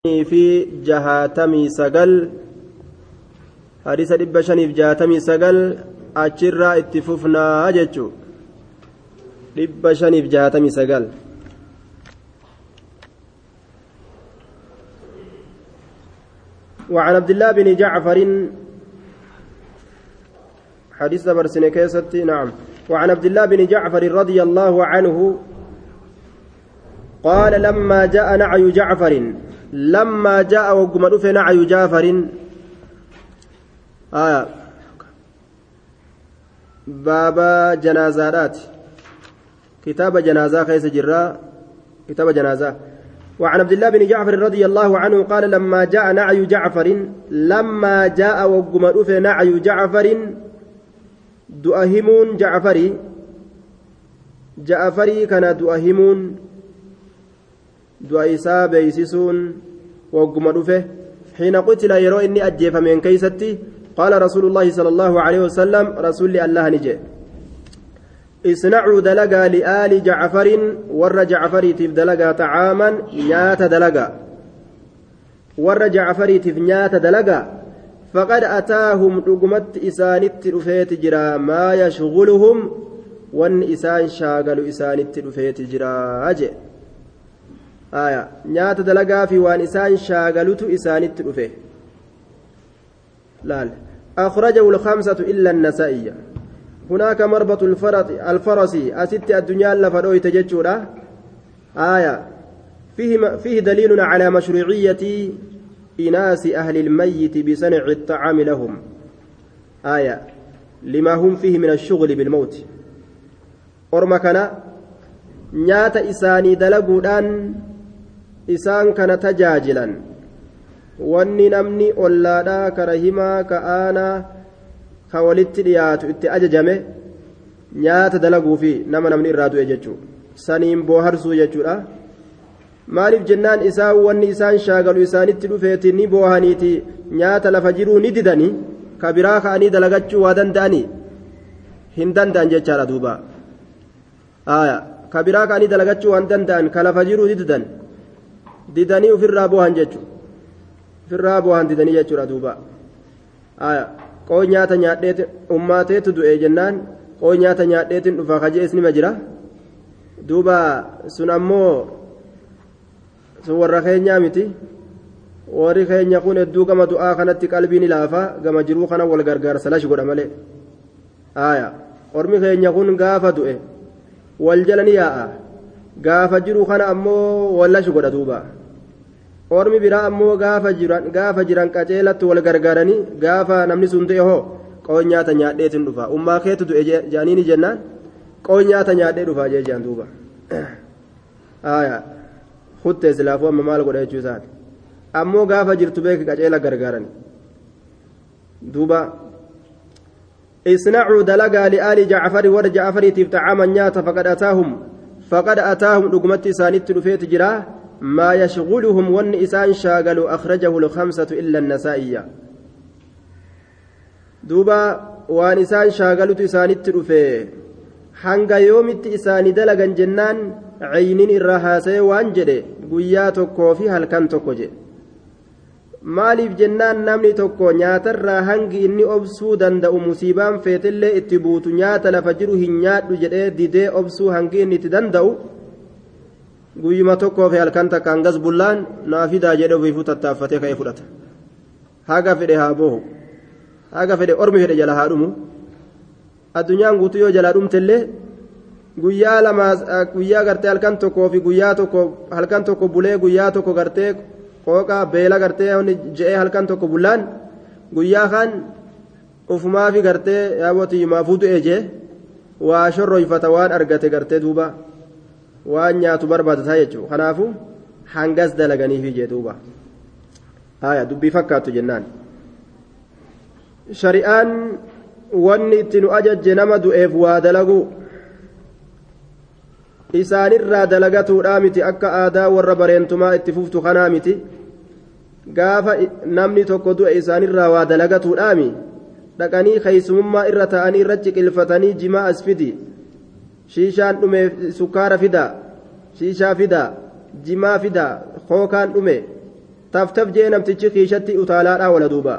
في جهاتمي سقل حديث shaniif jaatamii sagal achirraa itti fufnaa jechu. Dhibba shaniif jaatamii sagal. وعن عبد الله بن جعفر حديث برسن كيستي نعم. وعن عبد الله بن جعفر رضي الله عنه قال لما جاء نعي جعفر لما جاء وقم في نعي جعفر. آية بابا جنازات كتاب جنازة خيس جرا. كتاب جنازة. وعن عبد الله بن جعفر رضي الله عنه قال لما جاء نعي جعفر لما جاء وقم في نعي جعفر دؤهمون جعفري. جعفري كان دؤهمون. دؤيسا بيسسون وقم حين قتل يرو إني أجيف من كيستي قال رسول الله صلى الله عليه وسلم رسول الله نجي اصنعوا دلقا لآل جعفر ور جعفر تف دلقا طعاما نيات دلقا ور جعفر تف نيات دلقا فقد أتاهم رقمت إسانت رفيت جرا ما يشغلهم وان إسان شاغل إسانت رفيت جرا نيات دلقا في وان إسان شاغلت إسانت رفيت لال أخرجه الخمسة إلا النسائية هناك مربط الفرس أست الدنيا لفروي تججورا آية فيه فيه دليل على مشروعية إناس أهل الميت بصنع الطعام لهم آية لما هم فيه من الشغل بالموت أرما كان نيات إساني دلقودان isaan kana tajaajilan. Wanni namni ollaadhaa ka rahimaa ka aanaa ka walitti dhiyaatu itti ajajame nyaata dalaguufi nama namni irraa du'e jechuudha saniin booharsuu jechuudha. Maaliif jennaan isaan wanni isaan shaagalu isaanitti dhufeetii ni boohaniiti nyaata lafa jiruu ni didanii? Ka biraa ka'anii dalagachuu waa danda'anii? Hin danda'an jechaadha duuba. Ka biraa ka'anii dalagachuu waan danda'an ka lafa jiruu ni didan. Didanii ofirraa boohan jechuudha. firraa bu'aan didanii jechuudha duuba. Qoo nyaata nyaadheeti ummaateetu du'e jennaan qoo nyaata nyaadheetiin dhufa kajees nima jira? Duuba sun ammoo sun warra keenyaa miti. Warri keenya kun hedduu gama du'aa kanatti qalbiin ilaafa gama jiruu kana wal gargaarsa lashi godha malee. Aaya ormi keenya kun gaafa du'e wal jala ni yaa'a. Gaafa jiru kana ammoo wal lashi godha duuba. Ormi biraa ammoo gaafa jiran gaafa jiran qaceelatti wal gargaaranii gaafa namni sun ta'e hoo qoon nyaata nyaadheetiin dhufa ummaa keetu du'e jaaniini jennaan qoon nyaata nyaadhee dhufaa jee jaan duuba huttee silaafuu amma maal godha jechuu isaati ammoo gaafa jirtu beeki qaceela gargaaranii duuba اصنعوا دلقا لآل جعفر ور جعفر تفتعاما نياتا فقد أتاهم فقد أتاهم رقمت سانت رفيت جراه ما يشغلهم ون إسان شاغلوا أخرجه الخمسة إلا النسائية دوبا وان إسان شاغلوا إسان الترفي hanga yoomitti isaanii dalagan jennaan cayniin irraa haasa'e waan jedhe guyyaa tokkoo fi halkan tokko jedhe maaliif jennaan namni tokko nyaatarraa hangi inni obsuu danda'u musiibaan feetillee itti buutu nyaata lafa jiru hin nyaadhu jedhee didee obsuu hangi inni itti danda'u guyyuma tokkoo fi halkan takka hangas bullaan naafidaa jedhe ofiifuu tattaaffatee ka'ee fudhata haga fedhe haa boohu haga fedhe ormi fedhe jala haa dhumu addunyaan guutuu yoo jalaa dhumtellee guyyaa lama guyyaa gartee halkan tokkoo fi guyyaa tokko halkan tokko bulee guyyaa tokko gartee qooqa beela gartee je'ee halkan tokko bullaan guyyaa kaan ufumaa fi gartee yaabootii maafuu du'e jee waa shorroyfata waan argate gartee duuba. Waan nyaatu barbaadataa jechuudha kanaafu hangas dalaganiifi jee duuba haya dubbii fakkaattu jennaan shari'aan wanni itti nu ajajje nama du'eef waa dalagu isaanirraa dalagatuudhaa miti akka aadaa warra bareentumaa itti fuftu kanaa miti gaafa namni tokko du'e isaanirraa waa dalagatuudhaami dhaqanii keeysumummaa irra ta'anii irra ciqilfatanii jimaa as fidi shiishaan dhume sukkaara fida shiishaa fida jimaa fida hookaan dhume taftaf jee namtichi kiishatti utaalaadhaa wala duuba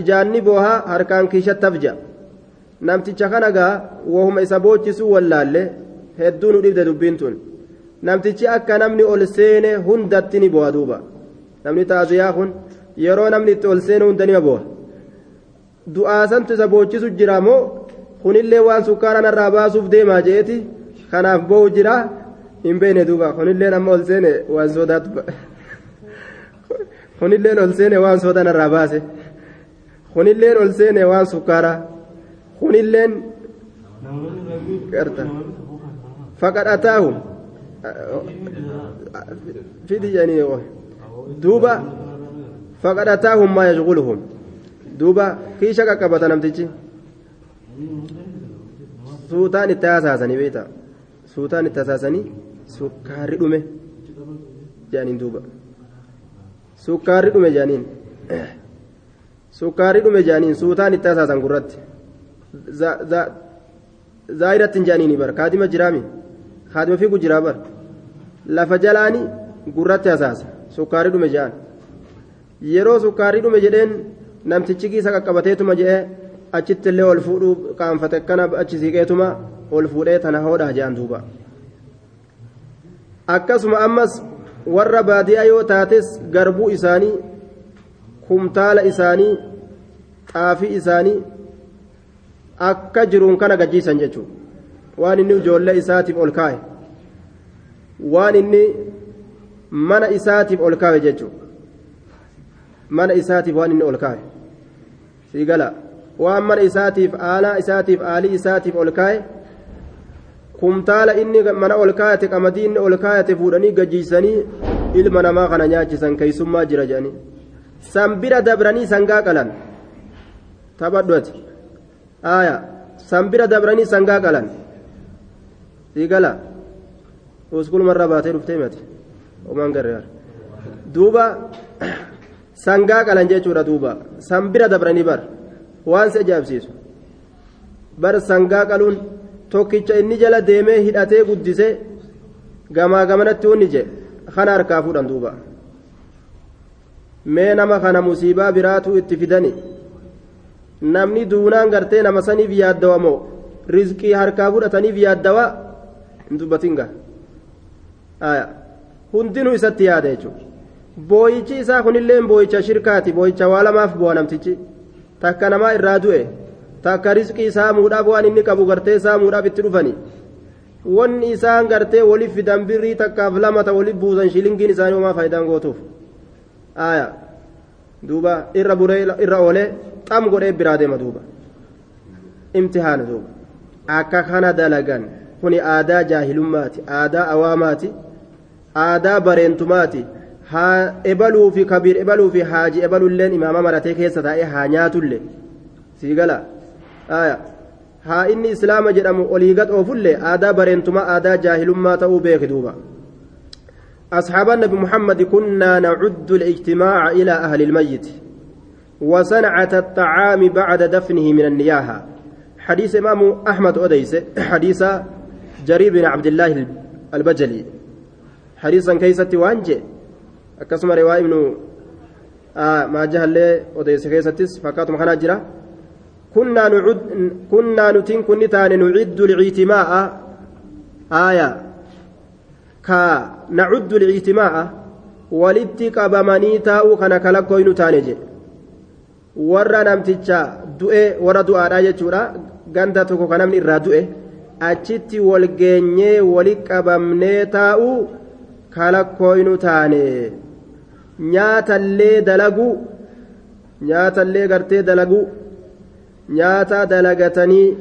ijaanni boohaa harkaan kiisha tafja namticha kana gaa wahuma isa boochisuu wallaalle hedduu nu dhibde dubbiin tun namtichi akka namni ol seene hundatti ni boha duuba namni taaziyaa kun yeroo namni itti ol seene hunda nima boha du'aasantu isa boochisu jira moo kunillee waan sukkaara narraa baasuuf deemaa jeeti kanaaf bo'u jira hin beekne duuba kunilleen amma ol seene waan sodaatu kunilleen ol seene waan soda narraa baase kunilleen ol seene waan sukkaara kunilleen garta faqadhataahum fidi jedhanii duuba faqadhataahum maa yashguluhum duuba kiisha qaqqabata suutaan itti hasaasanii beekta suutaan itti hasaasanii sukkaarri dhume jedhaniin duuba sukkaarri dhume jedhaniin sukkaarri dhume jedhaniin suutaan itti hasaasan gurratti zaayiratti hin jedhaniini bar kaadima jiraami kaadima fiigu jiraa bar lafa jalaani gurratti hasaasa sukkaarri dhume jedhan yeroo sukkaarri dhume jedheen namtichi kiisa qaqqabateetuma jedhee achitti illee ol fuudhuu qaanfate akkana achi siiqeetuma ol fuudhee tana hoodhaa jedhan duuba. Akkasuma ammas warra baadiyaa yoo taates garbuu isaanii kumtaala isaanii xaafii isaanii akka jiruun kana gajjiisan jechuudha. Waan inni ijoollee isaatiif ol kaa'e waan inni mana isaatiif ol kaa'e jechuudha. Mana isaatiif waan inni ol kaa'e siigala waan mana isaatiif aalaa isaatiif aalii isaatiif ol kaa'e kumtaala inni mana ol kaayate qamadii inni ol kaayate fuudhanii gajjiisanii ilma namaa kana nyaachisan keeysummaa jira jedhanii san bira dabranii sangaa qalan taphadhuati aya san bira dabranii sangaa qalan siigala uskulmarra baatee dhuftee mati omaan garreer duuba sangaa qalan jechuudha duuba san bira dabranii bar waan si ajaa'ibsiisu bar sangaa qaluun tokkicha inni jala deemee hidhatee guddise gamaa gamanatti wanni je kana harkaa fuudhan duuba mee nama kana musiibaa biraatu itti fidani namni duunaan gartee nama saniif yaaddawa moo rizqii harkaa fudhataniif yaaddawa hin dubbatinga hundinuu isatti yaada jechuudha booyichi isaa kunillee booyicha shirkaati booyicha waa lamaaf bu'a namtichi takka namaa irraa du'e. takka rizqii saamuudhaaf waan inni qabu gartee saamuudhaaf itti dhufani wanni isaan gartee waliif fidan birrii takkaaf lama ta waliif buusan shilingiin isaanii homaa faayidaan gootuuf aya duuba irra buree irra oolee xam godhee biraa deema duuba imtihaana duuba akka kana dalagan kuni aadaa jaahilummaati aadaa awaamaati aadaa bareentumaati haa ebaluu fi kabiir ebaluu fi haaji ebalulleen imaama maratee keessa taa'ee haa nyaatullee sii galaa aya haa inni islaama jedhamu olii gad oofullee aadaa bareentumaa aadaa jaahilummaa ta'uu beeke duuba أصحاب النبي محمد كنا نعد الاجتماع إلى أهل الميت وصنعة الطعام بعد دفنه من النياحة حديث إمام أحمد أديس حديث جرير بن عبد الله البجلي حديثا كيسة وانجي آه ما جهل أديس كيستس فكات مخنا جرا كنا نعد كنا نتين كن تان نعد الاعتماء آية كا نعد الاعتماء walitti qabamanii taa'uu kana kalakkoynu taane je warra namticha du'e warra du'aadha jechuudha ganda tokko ka namni irraa du'e achitti wal geenyee wali qabamnee taa'uu kalakkoynu taane nyaatallee dalagu nyaatallee gartee dalagu nyaata dalagatanii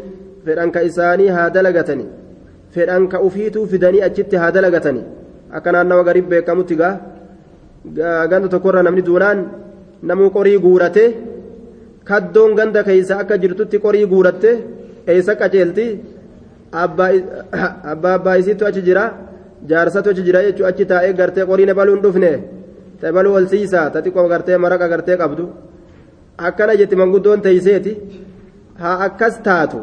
fedhan ka isaanii haa dalagatanii fedhan ka ufiituu fidanii achitti haa dalagatanii akka naannawa gariif beekamutti gaa ganda tokkorra namni duunaan namuu qorii guurate kaddoon ganda keeysa akka jirtutti qorii guuratte eessa qaceelti? Abbaa abbaa isiitu achi jira? Jaarsatu achi jira jechuu achi taa'ee gartee qoriin ebaluun dhufne ta ebaluu ol siisaa ta xiqqoo gartee maraqa gartee qabdu. Akkana jetti manguddoon teeyseeti haa akkas taatu.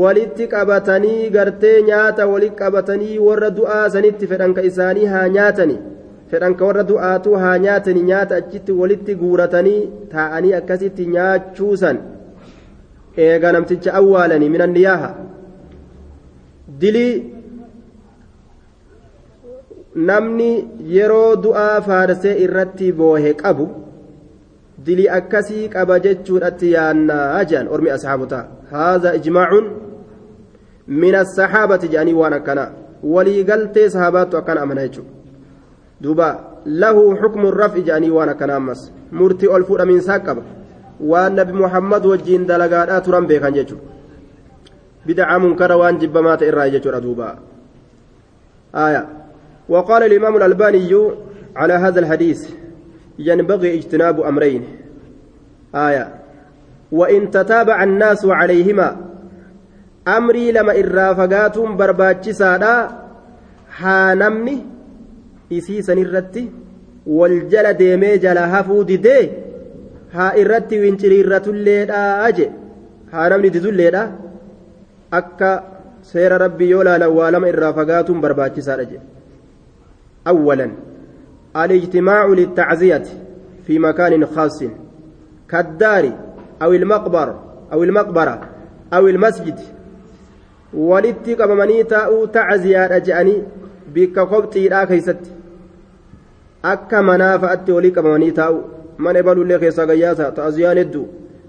Walitti qabatanii gartee nyaata walitti qabatanii warra du'aa sanitti fedhan ka isaanii haa nyaatani. Fedhan ka warra du'aatuu haa nyaatanii nyaata achitti walitti guuratanii taa'anii akkasitti nyaachuusan. Eega namticha awwaalanii minan niyaaha. Dilii namni yeroo du'aa faarsee irratti boohe qabu dilii akkasii qaba jechuudhatti yaannaa jedhan ormi asxaabotaa haaza ijmaacuun mina saxaabati jedhanii waan akkanaa waliigaltee saxaabaattu akkana amana jechuudha. Duuba lahu xukmun raf'i jedhanii waan akkanaa ammas. Murtii ol fuudhamiinsaa qaba. Waan nabi muhammad wajjiin dalagaadhaa turan beekan jechuudha. Bidacaa munkara waan jibbamaa ta'e irraa jechuudha duuba. Aayaa. وقال الإمام الألباني على هذا الحديث ينبغي اجتناب أمرين. آية وإن تتابع الناس عليهما أمري لما إرافقات برباتشسادا حانمني إسيسا الرتي والجل ديمي جل هفو ديدي ها إرتي وينشري الرتوليدا أجي حانمني ديدوليدا akka seera rabbii yoo laalan waa lama irraa fagaatuun fi makaanin khaasin kaddaari aw ilmaqbar aw ilmaqbara aw ilmasjid walitti qabamanii taa'uu tacziyaadha je'anii bikka kobxiidhaa keeysatti akka manaa fa'atti walii qabamanii taa'u mana ebalullee keessaa gayyaasa ta'aziyaan hedduu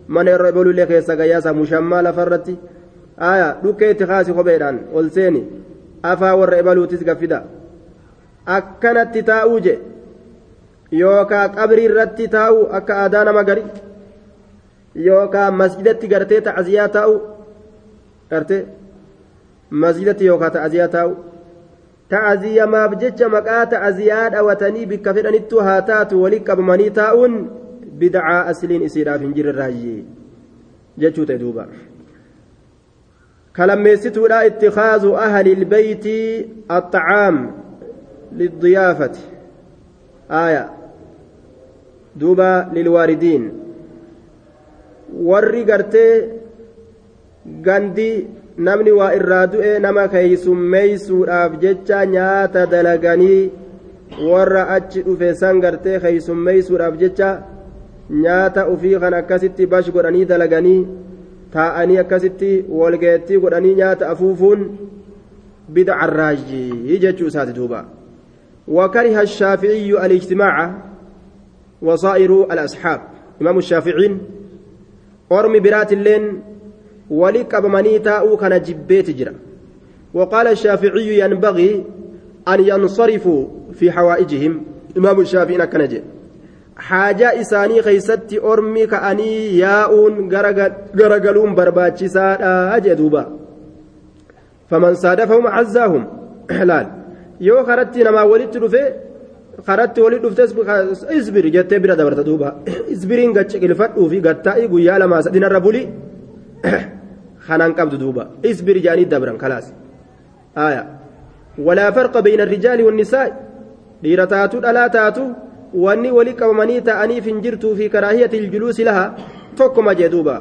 mana irra ebalullee keessaa gayyaasa mushammaa lafarratti aya dhukkee itti kaasi kopheedhaan ol seeni afaa warra ebaluutis gaffida akkanatti taa'uu je yookaa qabrii irratti taa'uu akka aadaa nama gari yookaa masjidatti gartee ta'aziyaa taa'uu gartee masjidatti yookaa ta'aziyaa taa'uu ta'aziyamaaf jecha maqaa ta'aziyaa dhawatanii bikka fedhanittu haa taatu walitti qabamanii taa'uun bid'aa asliin isiidhaaf hin jirre raayyee jechuu ta'e duuba. كلميستولا اتخاذ أهل البيت الطعام للضيافة. آية. دوبا للواردين. Warri gartee gandi namni waa irraa du'e nama keeysummeeysuudhaaf jecha nyaata dalaganii warra achi dhufe san gartee keeysummeeysuudhaaf jecha nyaata ufii kan akkasitti bash godhanii dalaganii taa'anii akkasitti walgeettii godhanii nyaata afuufuun bida arraayyi jechuu isaati duuba. وكره الشافعي الاجتماع وصائر الأصحاب. إمام الشافعين أرمي برات اللين ولك أبمني تاؤ كان جبيت جرا. وقال الشافعي ينبغي أن ينصرفوا في حوائجهم. إمام الشافعي كان جي haajaa isaanii keeysatti ormi ka'anii yaa'uun garagaluun barbaachisaadha jee duuba faman saadafahum cazzaahum laal yoo karatti namaa walitti dhufe karatti walitti dhuftes isbir jettee bira dabarta duuba isbiriin gaccikilfadhuu fi gattaa'ii guyyaa lamaa sadinarra buli kanaan qabdu duuba isbir jaanii dabran kalaas aya walaa farqa bayna الrijaali والnisaa'i dhiira taatu dhalaa taatu wanni wali qabamanii ta'aniif hin jirtuu fi karaahiyati iljuluusi laha tokkuma jee duuba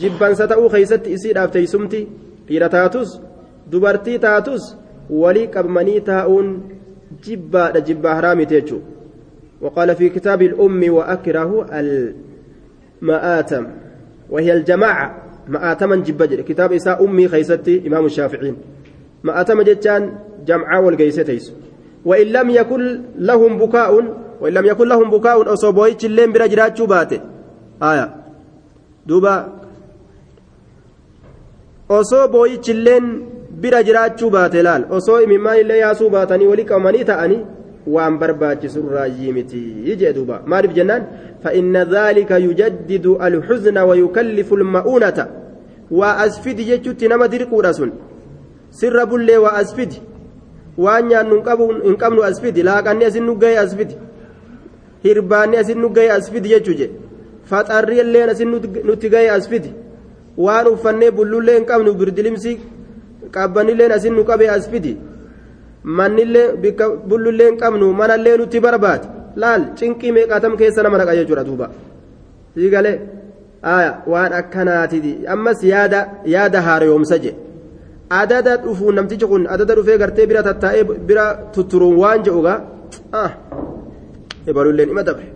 jibbansa ta'uu keeysatti isiidhaaf teeysumti dhiira taatus dubartii taatus walii qabamanii taa'uun jibbaadha jibbaa haraamite jechuu وقال في كتاب الأم وأكره المآتم وهي الجماعة مآتما جبجر كتاب إساء أمي خيستي إمام الشافعين مآتم جتان جمعة والقيستيس وإن لم يكن لهم بكاء وإن لم يكن لهم بكاء أصو بويتش اللين برا جراتشو باته آية أصو بويتش اللين برا جراتشو باته لال أصو إممان اللي ياسو باتني ولي كماني تأني وان برباتش سراجي متي يجي دوبا معرف جنان فإن ذلك يجدد الحزن ويكلف المؤونة وأسفد جتشت نما درقو رسول سر بلي وأسفد waan nyaannu hin qabnu as fidi laaqanni asin nu gahe as fidi hirbaanni asin nu gahe as fidi jechuu jedhe faxarri illeen asin nutti gahe as fidi waan uffannee bullullee hin qabnu birdilimsi qabbanilleen asin nu qabe as fidi. Mannillee bikka bullullee qabnu manallee nutti barbaade laal cinqii meeqaatam keessa nama dhaqa jechuudha duuba? Sii galee? Waan akkanaati ammas yaada yaada haaromsa jedhe adada dhufuun namtichi kun adada dhufee gartee bira tattaa'ee bira tutturuun waan jedhuga ah ebalulleen ima dabre.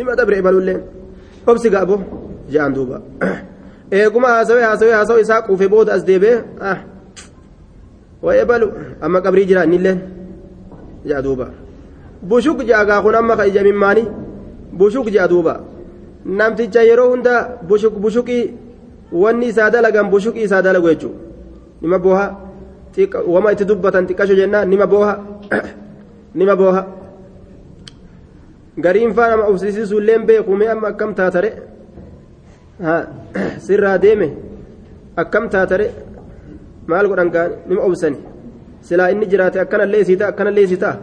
Ima dabre ebalulleen. Obsi gaabo je'an duuba eeguma haasawee haasawee haasawee isaa quufee booda as deebi'ee ah waa ebalu amma qabrii jira innilleen je'a duuba bushuk je'a gaa kun amma ka ija mimmaanii bushuk je'a duuba namticha yeroo hunda bushuk bushukii wanni isaa dalagan bushukii isaa dalagu jechuudha nima booha wama itti dubbatan xiqqasho jennaan nima booha nima booha gariin faa nama obsisiisuu illee beekumee amma akkam taatare sirraa deeme akkam taatare maal godhan gaa nima obsani silaa inni jiraate akkanallee isii ta'a akkanallee isii ta'a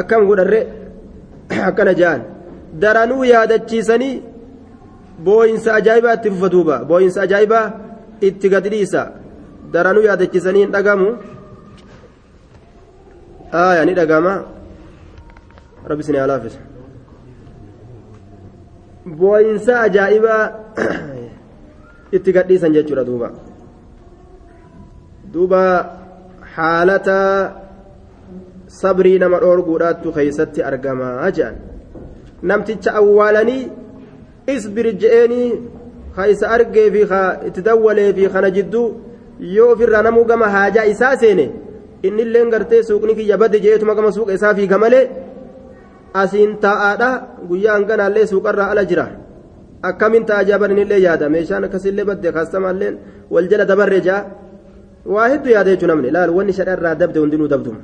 akkam godharre akkana ja'an daranuu yaadachiisanii booyinsa ajaa'ibaa itti fufa duuba booyinsa ajaa'ibaa itti gadi dhiisa daranuu yaadachiisanii hin dhagamu aya ni dhagama rabbi isin alaafis duuba duuba haalata sabrii nama dhoorguudhaattu keeysatti argamaa jedhan namticha awwaalanii isbir je'eenii ka isa argee fi ka itti dawwalee fi kana jidduu yoo ofirraa namuu gama haajaa isaa seene innilleen gartee suuqni kiyya badde je'eetuma gama suuqa isaa fiiga malee asiin taa'aadha guyyaa hanganaallee suuqarraa ala jira akkamiin ta'a jaaban innillee yaada meeshaan akkasillee badde kaastamaalleen wal jala dabarre jaa waa hedduu yaada jechuun namni laal wanni shadharraa dabde hundinuu dabduma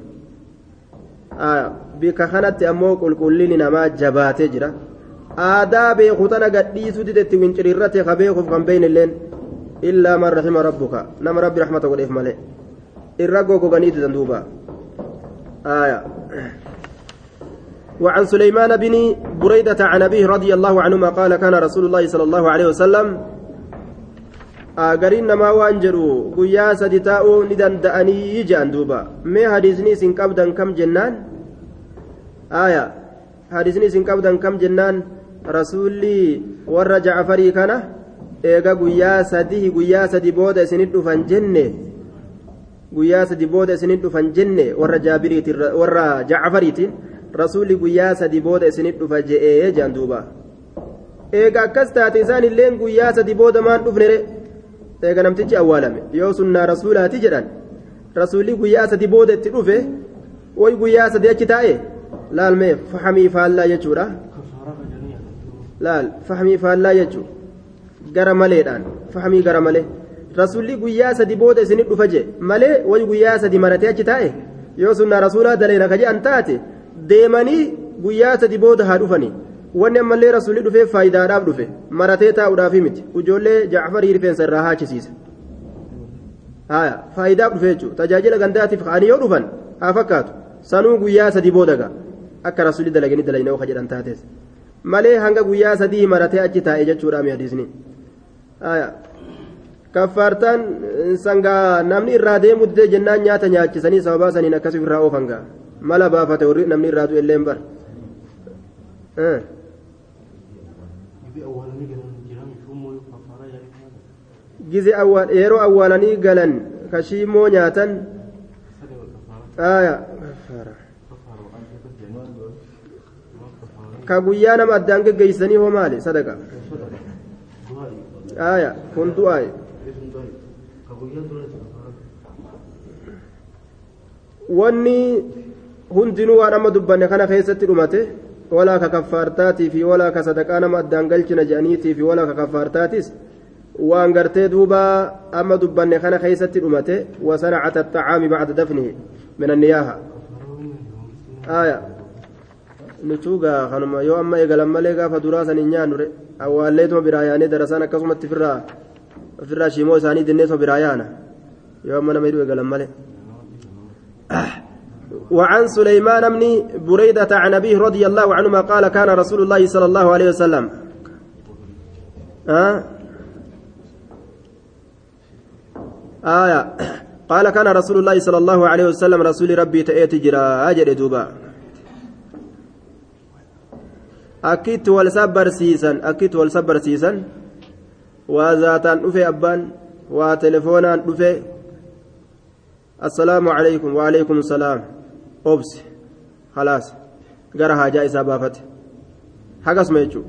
bika kanatti ammoo qulqullinni namaa jabaatee jira aadaa beeku tana gadhiisuu didetti winciriirrate ka beekuuf kan beeynilleen illaa man rahima rabbuka nama rabbi rahmata godheef malee irra gogoganii didan duuba وعن سليمان بن بريدة عن أبيه رضي الله عنهما قال كان رسول الله صلى الله عليه وسلم أجرين نما وانجروا قيا سدتاء ندن دأني يجان دوبا ما حديثني سن قبدا كم جنان؟ آية. حديثني سن قبدا كم جنان؟ رسولي ور جعفري كان eega guyyaa sadii guyyaa sadi booda isinit dhufan jenne guyyaa sadi booda isinit dhufan jenne warra jaabiriitiin warra jacfariitiin rasuulli guyyaa sadi booda isinit dhufa je'ee jaan duuba. Eega akkas taate isaan illeen guyyaa sadi booda maan dhufnere eega namtichi awwaalame. Yoo sunnaa rasuulaati jedhan rasuulli guyyaa sadi booda itti dhufe way guyyaa sadi achi taa'e? Laal mee fahamii faallaa jechuudha. Laal fahamii faallaa jechuudha gara maleedhaan fahamii gara malee. Rasuulli guyyaa sadi booda isinit dhufa je malee way guyyaa sadi maratee achi taa'e? Yoo sunnaa rasuulaa daleera ka jedhan taate deemanii guyyaa sadi booda haa dhufanii. Wanni ammallee rasuulli dhufee faayidaadhaaf dhufe maratee taa'uudhaafi miti. Ijoollee jacfarii rifeensa irraa haachisiisa faayidaaf dhufe jechuudha tajaajila gandaatiif ka'anii yoo dhufan haa fakkaatu. Sanuu guyyaa booda ga'a. Akka rasuulli dalaganii dalagnoo ka jedhan taates malee hanga guyyaa sadii maratee achi taa'e jechuudha mi kaffaartaan sangaa namni irraa deemu didee jennaan nyaata nyaachisanii sababaa saniin akkasii irraa oofan ga'a mala baafate warri namni irraa du'e illee bar gize yeroo awwaalanii galan kashiimoo nyaatan ka guyyaa nama addaan geggeeysanii hoo maali sadaqa aya kun du'aaye wanni hundinuu waan amma dubbanne kana keessatti dhumate walaa ka kaffaartaatii fi walaa ka sadaqaa nama addaan galchina jedhaniitii fi walaa ka kaffaartaatis waan gartee duuba amma dubbanne kana keessatti dhumate wasanacata axacaami bacda dafnihi min anniyaaha aya nutuugaa kanuma yoo amma eegalan malee gaafa duraa san hin nyaannure awwaalleetuma biraa yaanee darasaan akkasumatti ofirraa ofirraa shiimoo isaanii dinneetuma biraa yaana yoo amma nama hidhu eegalan malee وعن سليمان بن بريدة عن أبيه رضي الله عنهما قال كان رسول الله صلى الله عليه وسلم. آه آية. قال كان رسول الله صلى الله عليه وسلم رسول ربي تأتي جرا. أجر دوبا. أكيد والسبر سيسن. أكيد والسبر سيسن. وذاتان أفي أبان. وتلفونان أفي السلام عليكم. وعليكم السلام. obsi halaas gara haajaa isaa baafate. Hagasuma jechuudha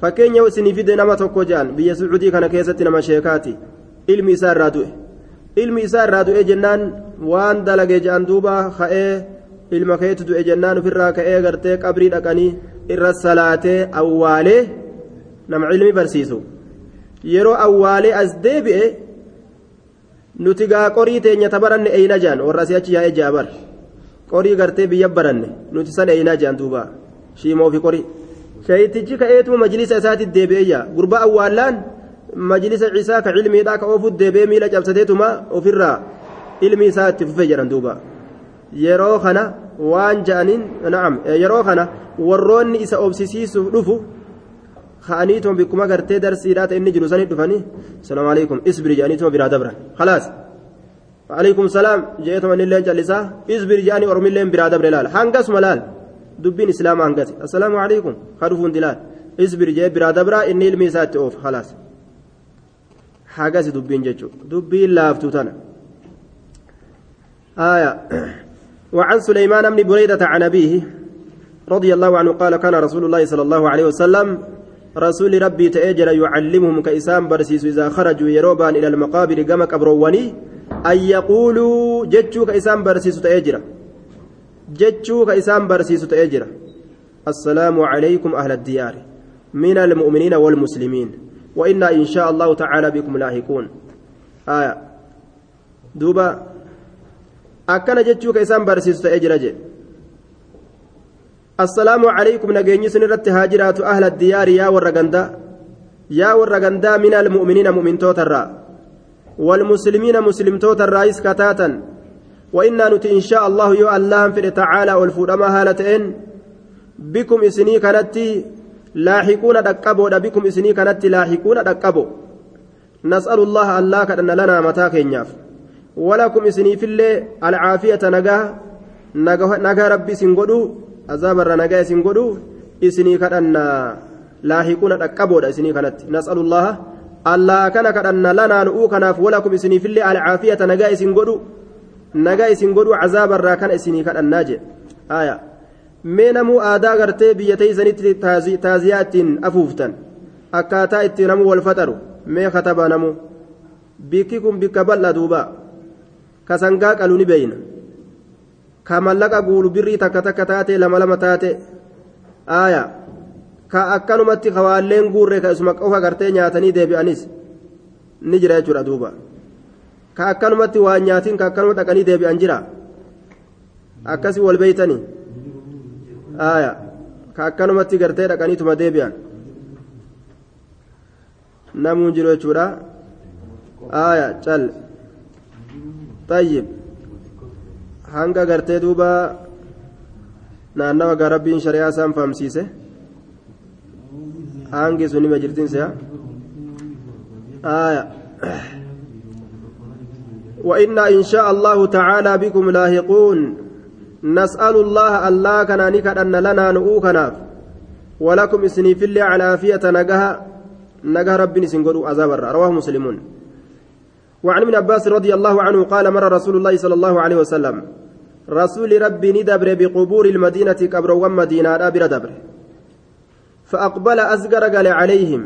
fakkeenya isinii fide nama tokko jaan biyya sucuudii kana keessatti nama sheekaati ilmi isaa irraa du'e. Ilmi isaa irraa du'e jennaan waan dalage jaan duuba ka'ee ilma keetu du'e jennaan ofirraa ka'ee gartee qabrii dhaqanii irra salaatee awwaalee nama ilmi barsiisu. Yeroo awwaalee as deebi'e nuti gaa qorii teenya tabaranne eeyna jaan warra asii achi yaa'ee jaabar. Qorii gartee biyya baranne nuti san eeynaa jaan duuba shiimoo fi qorii shayitichi ka'eetuma majlisa isaatiif deebi'eeyya gurbaa awwaallaan majlisa ciisaa ka cilmiidhaa ka oofuuf deebi'ee miila cabsateetuma ofirraa ilmi isaa itti fufee jedhan duuba yeroo kana waan ja'aniin na'am yeroo kana warroonni isa obsisiisuuf dhufu ka'aniituma bikkuma gartee darsiidhaa ta'e inni jiru sanii dhufanii salaamu alaikum isbiri jedhaniituma biraa dabran khalaas innillee callisaa isbiri jedhanii oromilleen biraa dabre laal hangasuma laal dubbiin islaamaa hangasi assalaamu alaikum ka dhufuun dilaal isbiri jee biraa dabraa inni ilmi isaa itti oofu khalaas hagasi dubbiin jechuudha dubbiin laaftuu tana آية وعن سليمان بن بريدة عن أبيه رضي الله عنه قال كان رسول الله صلى الله عليه وسلم رسول ربي تأجر يعلمهم كإسام برسيس إذا خرجوا يروبان إلى المقابر كما كبروني أن يقولوا جتشو كإسام برسيس تأجر. جتشو كإسام برسيس تأجر. السلام عليكم أهل الديار من المؤمنين والمسلمين وإنا إن شاء الله تعالى بكم لاحقون. آية. دوبا akkana jechuu ka isaan barsiisu ta'ee sin irratti haa jiraatu ahla diyaari yaa warra gandaa yaa warra gandaa min almu'miniina mu'mintootarraa والمسلمين مسلمتوت الرئيس كتاتا. وإنا نتي إن شاء الله يو الله في تعالى والفودما هالتين بكم إسني كانت لاحقون دقبو بكم إسني كانت لاحقون دقبو نسأل الله الله كأن لنا متى كينياف. ولكم إسني في الله العافية نجاه نجاه ربي سنقدو. عذاب الرنجاه سنقدو إسني كأن لاحقون دقبو إسني كانت نسأل الله الله كان كأن لنا نؤو كناف ولكم إسني في الله العافية نجاه سنقدو نجاه سنقدو عذاب الراكن إسني كأن ناجي آية mee namuu aadaa gartee biyya teeysanitti taaziyaattiin afuuftan akkaataa itti namuu wal faxaru mee kataba namu bikki kun bikka bal'a duuba ka sangaa qalu ni beeyna ka mallaqa guulu birrii takka takka taate lama lama taate aaya. Ka akkanumatti kawaalleen guurre ka isuma qofa gartee nyaatanii deebi'anis ni jira jechuudha duuba. Ka akkanumatti waan nyaatiin ka akkanuma dhaqanii deebi'an jira. Akkasii wal beeytanii aya ka akkanumatti gartee dhaqaniituma deebi'an. Namuu jiru jechuudha. Aya cal. Tayyib hanga gartee duuba naannawa gaa rabbiin shari'aa isaan fahamsiise. Hangi sun nima jirtin se'a. Aya وإنا إن شاء الله تعالى بكم لاهقون نسأل الله الله كان نكأن لنا نؤوكناف ولكم إسني في الله على عافية نجها نجها ربي نسنقروا عذاب رواه مسلمون وعن ابن عباس رضي الله عنه قال مر رسول الله صلى الله عليه وسلم رسول ربي ندبر بقبور المدينة كبر ومدينة دابر دبر. فأقبل أزقر قال عليهم.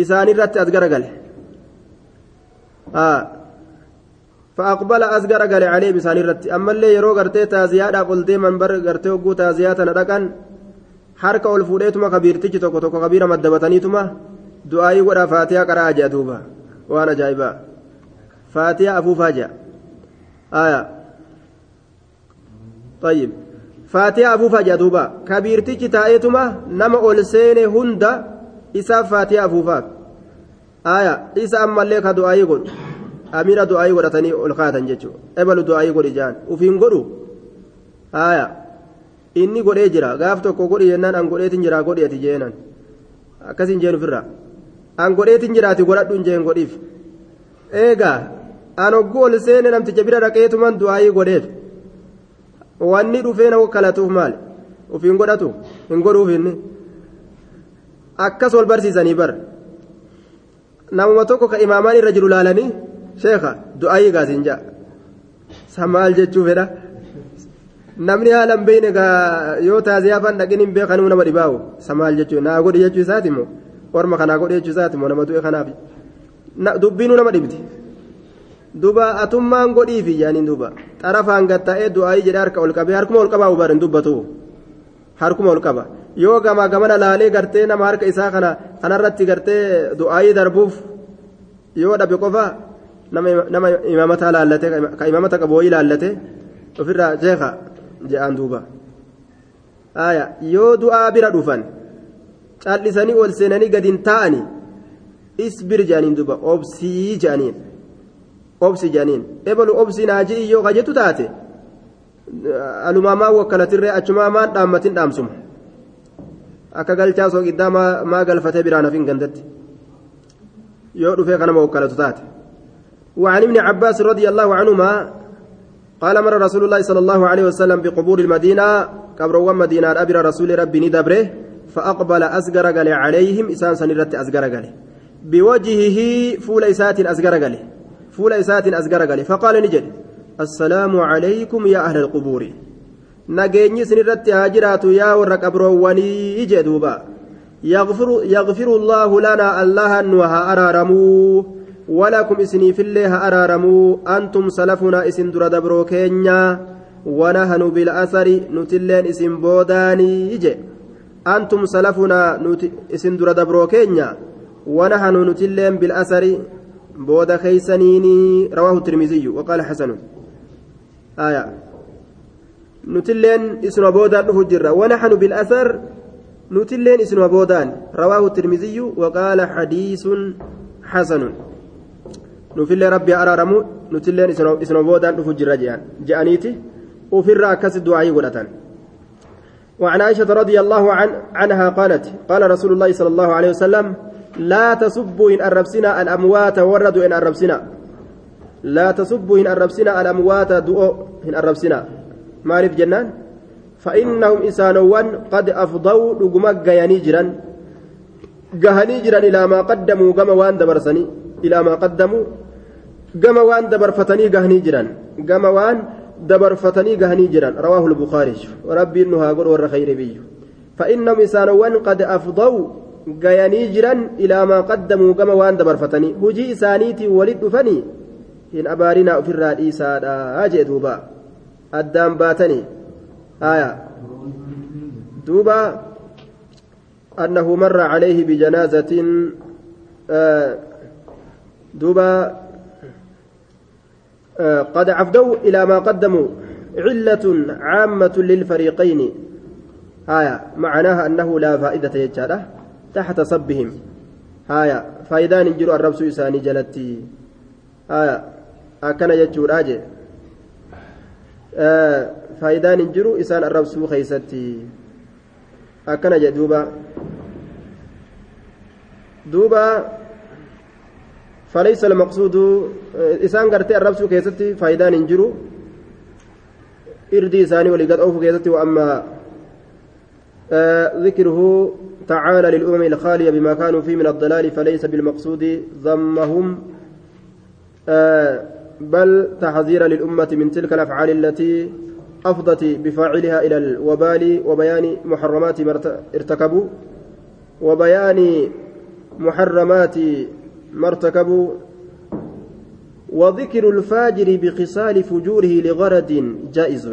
إساني رت أزقر قال. آه. فأقبل أزقر قال عليه بسان الرت. أما اللي يرو قرتي تازيادا قلتي من بر قرتي وقو تازياتا ندقن حركة والفوديتما كبيرتي توكو توكو كبيرة مدبتنيتما. دعائي ولا فاتحة جادوبا وأنا جايبا فاتحة أبو فاجع آية طيب فاتحة أبو فاجع دوبا كبيرتي تايتما نما أولسين هندا إسا فاتحة أبو فاك آية إسا أما اللي كدعائي قل godhatanii ol kaatan jechuudha ebalu du'aayii godhi jaan ufiin godhu haaya inni godhee jira gaaf tokko godhi jennaan an godheetin jira godhi ati jeenan akkasin jeen ofirra an godheetin jiraati godhadhu hin jeen godhiif eegaa an hogguu ol seene namticha bira dhaqeetuman du'aayii godheef wanni dhufee na kalatuuf maali ufiin godhatu hin godhuuf inni akkas wal barsiisanii bar namuma tokko ka imaamaan irra jiru laalanii sheeka du'aayii gaasiin jaa samaal jechuu fedha namni haala hin beekne yoo taaziyaa fan dhaqin hin beekanuu nama dhibaawu samaal jechuun naa godhi jechuu isaati immoo orma kanaa godhi jechuu isaati immoo nama du'e kanaaf dubbiinuu nama dhibdi duba atummaan godhiifi yaaniin duba xarafaan gatta'ee du'aayii jedhee harka ol qabee harkuma ol qabaa hubarin dubbatu harkuma ol qaba yoo gamaa gamana laalee gartee nama harka isaa kana kanarratti gartee du'aayii darbuuf yoo dhabe qofa nama imaamata laallate ka imaamata qabooyii laallate ofirraa sheeka je'aan duuba yoo du'aa bira dhufan callisanii ol seenanii gadin taa'ani isbir je'aniin duuba obsii je'aniin obsi je'aniin ebalu obsi naajii yoo kajetu taate alumaamaa wakkalatirree achumaa maan dhaammatin dhaamsuma akka galchaa soogiddaa maa galfatee biraan hafin gandatti yoo dhufee kanama wakkalatu taate وعن ابن عباس رضي الله عنهما قال مر رسول الله صلى الله عليه وسلم بقبور المدينة قبر مدينة أبر رسول ربي ندبره فأقبل أزقر عليهم إسان سنرت أزقر بوجهه فول إسات أزقر قال فول إسات أزقر قال فقال نجد السلام عليكم يا أهل القبور. نجيني سنرت هاجرات يا ورق أبرواني جدوبا. يغفر, يغفر الله لنا الله أنها أرارموه ولكم إسني في الله أرارموا أنتم سلفنا إسن در دبرو كينيا ونهن بالأثر نتلين إسن بوداني يجي أنتم سلفنا إسن در دبرو كينيا ونهن نتلين بالأثر بودا خيسنيني رواه الترمذي وقال حسن. آية. نتلين إسن بودان نفجر ونحن بالأثر نتلين إسن بودان رواه الترمذي وقال حديث حسن. nufillee rabbi araaramu nutilleen isuma boodaan dhufu jirra je'aniiti ofirra akkas du'aayii godhatan وعن عائشة رضي الله عن عنها قالت قال رسول الله صلى الله عليه وسلم لا تسبوا إن أربسنا الأموات وردوا إن أربسنا. لا تسبوا إن أربسنا الأموات دؤوا إن أربسنا. معرف جنان؟ فإنهم إسانوان قد أفضوا لقمك جياني جرا جرا إلى ما قدموا كما وان دبرسني. إلى ما قدموا gama waan dabarfatanii gahanii jiran gama waan dabarfatanii gahanii jiran rawaahu rabbiin nu haa godhu warra khayri biyyu فإنهم إسانوان قد أفضوا gayanii jiran ilaa maa qaddamuu gama waan dabarfatanii hujii isaaniitii walit dhufanii hin abaarinaa ofirraa dhiisaadha jee duuba addaan baatanii haya duuba عليه بجنازة آه دوبا آه قد عفدوا إلى ما قدموا. علة عامة للفريقين. هايا معناها أنه لا فائدة يجاله تحت صبهم. هايا فايدان جروا الرب سيساني جلتي. هايا أكن يجور أجي آه فايدان جروا إسان الرب سو خيستي أكن جدوبا دوبا فليس المقصود إسان قرتي الرب كيستي فايدان انجرو. إردي إساني ولقد أوفو كيستي وأما آه ذكره تعالى للأمم الخالية بما كانوا فيه من الضلال فليس بالمقصود ضمهم آه بل تحذيرا للأمة من تلك الأفعال التي أفضت بفاعلها إلى الوبال وبيان محرمات ما ارتكبوا وبيان محرمات ما ارتكبوا وذكر الفاجر بخصال فجوره لغرض جائز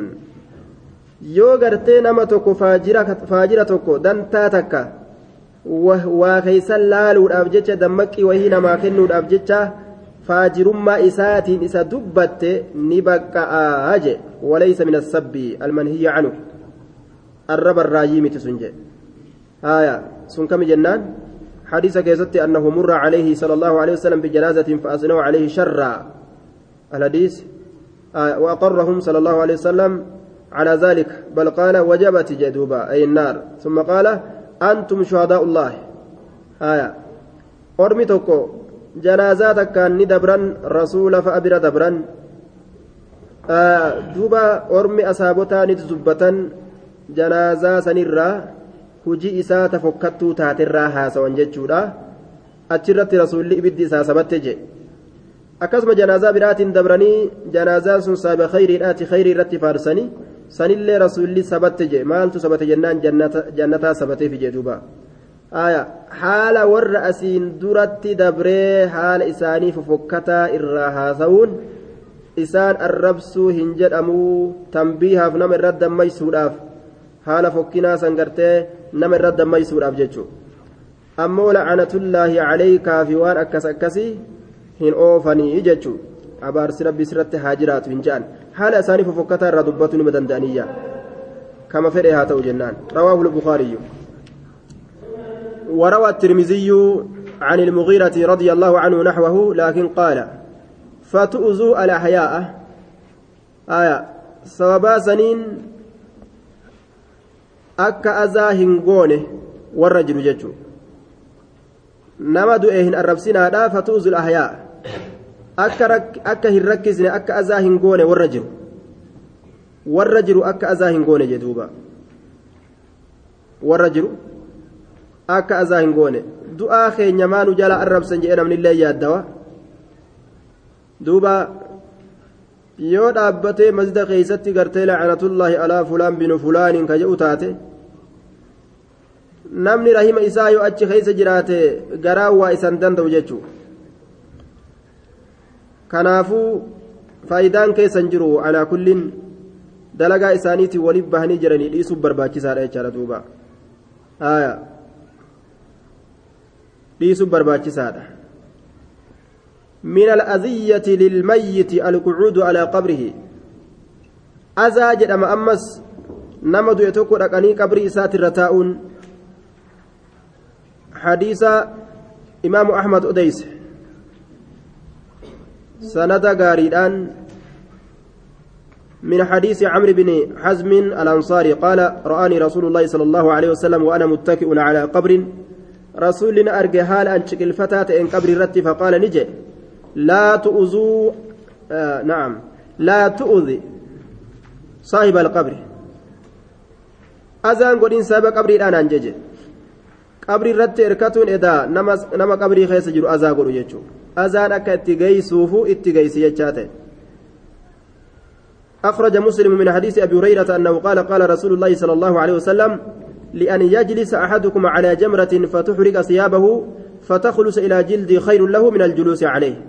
dantaa takka waa keeysan laaluudhaaf jecha dammaqii wahii namaa kennuudhaaf jecha faajirummaa isaatiin isa dubbatte ni baqqa'aa je walaysa min assabbi almanhiyya canu arraba irraayyii miti sun je haya sun kami jennaan حديث كيست أنه مر عليه صلى الله عليه وسلم بجنازة فأثنوا عليه شرا. الحديث آه وأقرهم صلى الله عليه وسلم على ذلك. بل قال وجبت جدوبا أي النار. ثم قال أنتم شهداء الله. آية. أرمي توكو جنازاتك كان ندبرا رسول فأبر دبرا آه دوبا أرمي أصابتا نتزبتا جنازة سنرا. Hujii isaa tafokkattuu taaterraa haasawan jechuudha achirratti rasuulli ibiddi isaa sabatte je akkasuma janaazaa biraatiin dabranii janaazaan sun saaba khayriidhaati khayrii irratti faarsanii sanillee rasuulli sabatte je maaltu sabate jennaan jannataa sabateef jee duuba haala warra asiin duratti dabree haala isaanii fofokkataa irraa haasawuun isaan arrabsuu hin jedhamuu tambiihaaf nama irra dammaysuudhaaf haala fokkinaa san gartee nama irra dammaysuudhaaf jechuu ammoo la'anatullaahi calaykaa fi waan akkas akkasii hin oofanii jechuu abaarsi rabbi sirratti haa jiraatu hin jedhan haala isaanii fofokkataa irraa dubbatu nima danda'aniyya kama fedhe haa ta'u jennaan rawaahu lbukaariyyu وروى الترمذي عن المغيرة رضي الله عنه نحوه لكن قال فتؤذوا الأحياء آية سببا سنين أكا أذى هنغونه والرجل ججو نما دؤهن الربسنا دا فتؤذوا الأحياء akka hin rakkisne akka azaa hin goone warra jiru warra jiru akka azaa hin goone jedhuuba warra jiru akka azaa hin goone du'aa keenya maanu jala arrabsan jedhe namnillee yaaddawa duuba yoo dhaabbatee masjida keeysatti gartee lacanatullaahi alaa fulaan binu fulaaniin ka jedhu taate namni rahima isaa yoo achi keeysa jiraate garaan waa isan danda'u jechuu kanaafuu faayidaan keessan jiru alaa kullin dalagaa isaaniitiin waliif bahanii jiranii dhiisuuf barbaachisaadha jechaadha duuba dhiisuuf barbaachisaadha من الأذية للميت القعود على قبره. أذى جدم أمس نمد يتوكو رقني قبر إسات الرتاؤن حديث إمام أحمد أديس. سند غاريدان من حديث عمرو بن حزم الأنصاري قال رآني رسول الله صلى الله عليه وسلم وأنا متكئ على قبر. رسولنا أرجى حال أن شكل فتاة إن قبر رتي فقال نجي. لا تؤذوا آه نعم. لا تؤذي صاحب القبر. أذان قدين سابق قبري الآن أنجج قبري رتي إركتون إذا نما نما قبري خيس جرو أذا قولوا يجو أذان أكا اتقيسوه اتقيس يجاته أخرج مسلم من حديث أبي هريرة أنه قال قال رسول الله صلى الله عليه وسلم لأن يجلس أحدكم على جمرة فتحرق ثيابه فتخلص إلى جلد خير له من الجلوس عليه.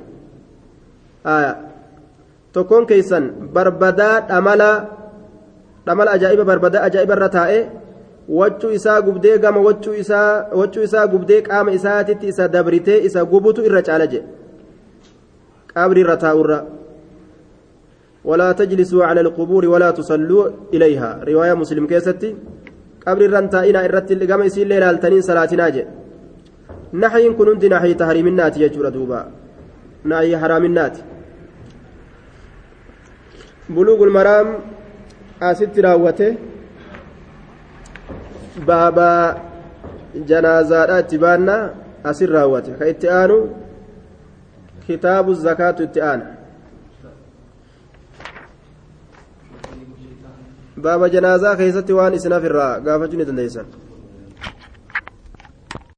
tokkoon keessan barbadaa dhamala dhamala ajaa'iba barbadaa ajaa'iba irra taa'ee isaa gubdee gama waccuu isaa waccuu isaa gubdee qaama isaatitti isa dabritee isa gubutu irra caala jedhe qabri irra taa'urra ولا تجلسوا على القبور ولا تصلوا إليها رواية مسلم كيستي قبر الرنتائنا إرت الإقامة إسين ليلة التنين صلاتنا جي نحي كنون دي نحي تهريم النات يجور دوبا نحي حرام النات بلوغ المرام أست راوته baanna asin raawwate ka itti aanu kitaabu zakaatu itti aana baaba janaazaa keessatti waan isin hafirraa gaafachuu ni dandeessan